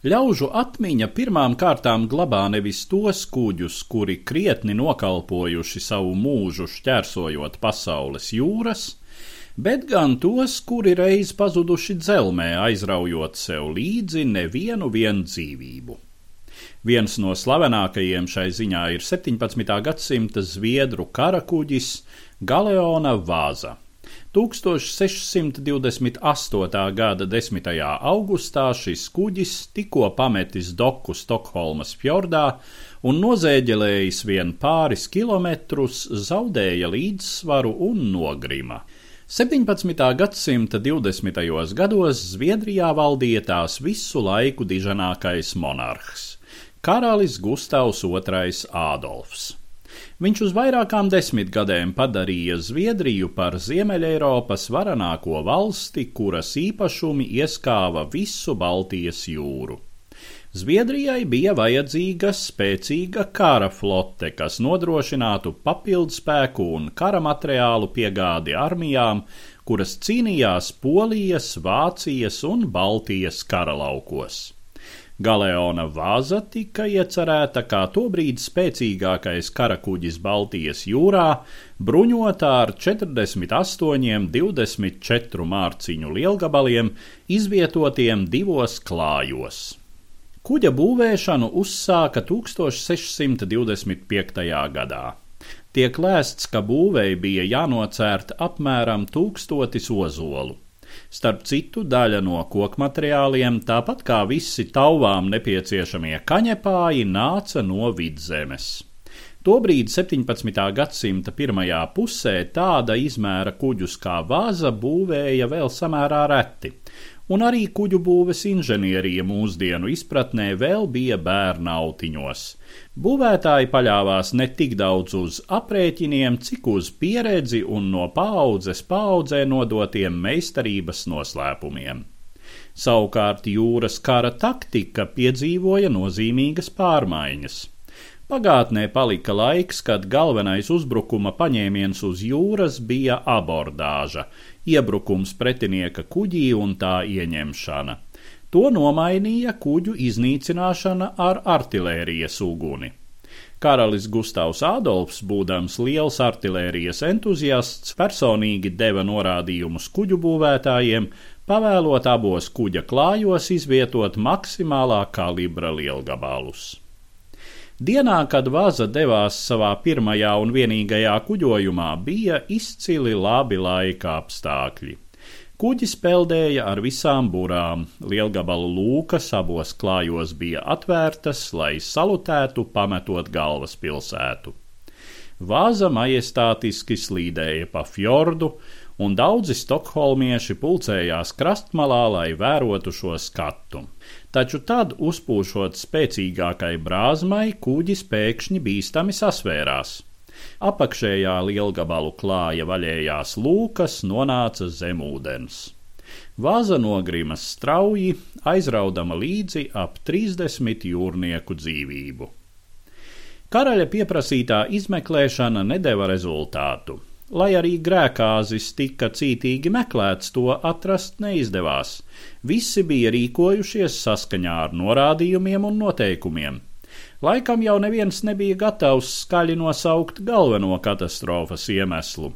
Ļaužu atmiņa pirmām kārtām glabā nevis tos kuģus, kuri krietni nokalpojuši savu mūžu šķērsojot pasaules jūras, bet gan tos, kuri reiz pazuduši dzelmē, aizraujot sev līdzi nevienu vien dzīvību. Viens no slavenākajiem šai ziņā ir 17. gadsimta zviedru karakuģis Galeona Vāza. 1628. gada 10. augustā šis kuģis tikko pametis doku Stokholmas fjordā un nozēģelējis vien pāris kilometrus, zaudēja līdzsvaru un nogrima. 17. gadsimta 20. gados Zviedrijā valdīja tās visu laiku diženākais monarhs - karalis Gustavs II Ādolfs. Viņš uz vairākām desmitgadēm padarīja Zviedriju par Ziemeļeiropas varenāko valsti, kuras īpašumi ieskāva visu Baltijas jūru. Zviedrijai bija vajadzīga spēcīga kara flote, kas nodrošinātu papildspēku un kara materiālu piegādi armijām, kuras cīnījās Polijas, Vācijas un Baltijas karalaukos. Galeona vāza tika iecerēta kā tobrīd spēcīgākais karakuģis Baltijas jūrā, bruņotā ar 48, 24 mārciņu lielgabaliem, izvietotiem divos klājos. Kuģa būvēšanu uzsāka 1625. gadā. Tiek lēsts, ka būvei bija jānocērt apmēram tūkstotis ozolu. Starp citu, daļa no kokmateriāliem, tāpat kā visi tauvām nepieciešamie kaņepāji, nāca no vidzemes. Tobrīd 17. gadsimta pirmajā pusē tāda izmēra kuģus kā vāza būvēja vēl samērā reti, un arī kuģu būves inženierija mūsdienu izpratnē vēl bija bērna autiņos. Būvētāji paļāvās ne tik daudz uz aprēķiniem, cik uz pieredzi un no paudzes paudzē nodotiem meistarības noslēpumiem. Savukārt jūras kara taktika piedzīvoja nozīmīgas pārmaiņas. Pagātnē palika laiks, kad galvenais uzbrukuma paņēmiens uz jūras bija abordāža, iebrukums pretinieka kuģī un tā ieņemšana. To nomainīja kuģu iznīcināšana ar artilērijas uguni. Karalis Gustavs Ādolfs, būdams liels artilērijas entuziasts, personīgi deva norādījumus kuģu būvētājiem, pavēlot abos kuģa klājos izvietot maksimālā kalibra lielgabalus. Dienā, kad Vaza devās savā pirmajā un vienīgajā kuģojumā, bija izcili labi laika apstākļi. Kuģis peldēja ar visām burām, lielgabalu lūkas abos klājos bija atvērtas, lai salutētu, pametot galvaspilsētu. Vāza majestātiski slīdēja pa fjordu, un daudzi stokholmieši pulcējās krastmalā, lai vērotu šo skatu. Taču tad, uzpūšot spēcīgākai brāzmai, kuģis pēkšņi bīstami sasvērās. Apakšējā lielgabalu klāja vaļējās lūkas, nonāca zem ūdens. Vāza nogrimas strauji, aizraudama līdzi ap 30 jūrnieku dzīvību. Karaļa pieprasītā izmeklēšana nedeva rezultātu. Lai arī grēkāzis tika cītīgi meklēts, to atrast neizdevās. Visi bija rīkojušies saskaņā ar norādījumiem un noteikumiem. Laikam jau neviens nebija gatavs skaļi nosaukt galveno katastrofas iemeslu.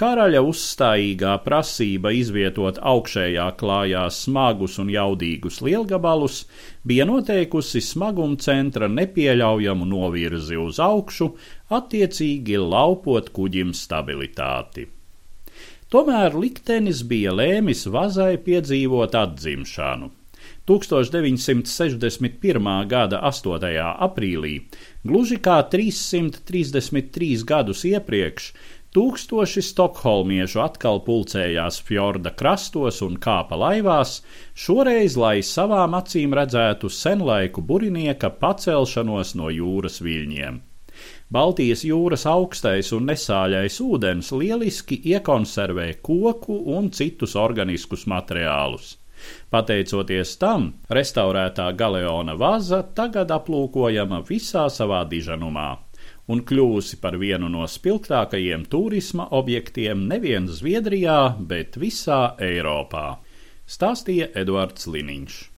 Karaļa uzstājīgā prasība izvietot augšējā klājā smagus un jaudīgus lielgabalus bija noteikusi smaguma centra nepieļaujamu novirzi uz augšu, attiecīgi laupot kuģim stabilitāti. Tomēr liktenis bija lēmis vazai piedzīvot atzimšanu. 1961. gada 8. aprīlī, gluži kā 333 gadus iepriekš, Tūkstoši stokholmiešu atkal pulcējās fjorda krastos un kāpa laivās, šoreiz, lai savām acīm redzētu senlaiku burinieka pacelšanos no jūras viļņiem. Baltijas jūras augstais un nesāļais ūdens lieliski iekonservē koku un citus organiskus materiālus. Pateicoties tam, restaurētā galeona vaza tagad aplūkojama visā savā diženumā un kļuvusi par vienu no spilgtākajiem turisma objektiem nevien Zviedrijā, bet visā Eiropā, stāstīja Eduards Liniņš.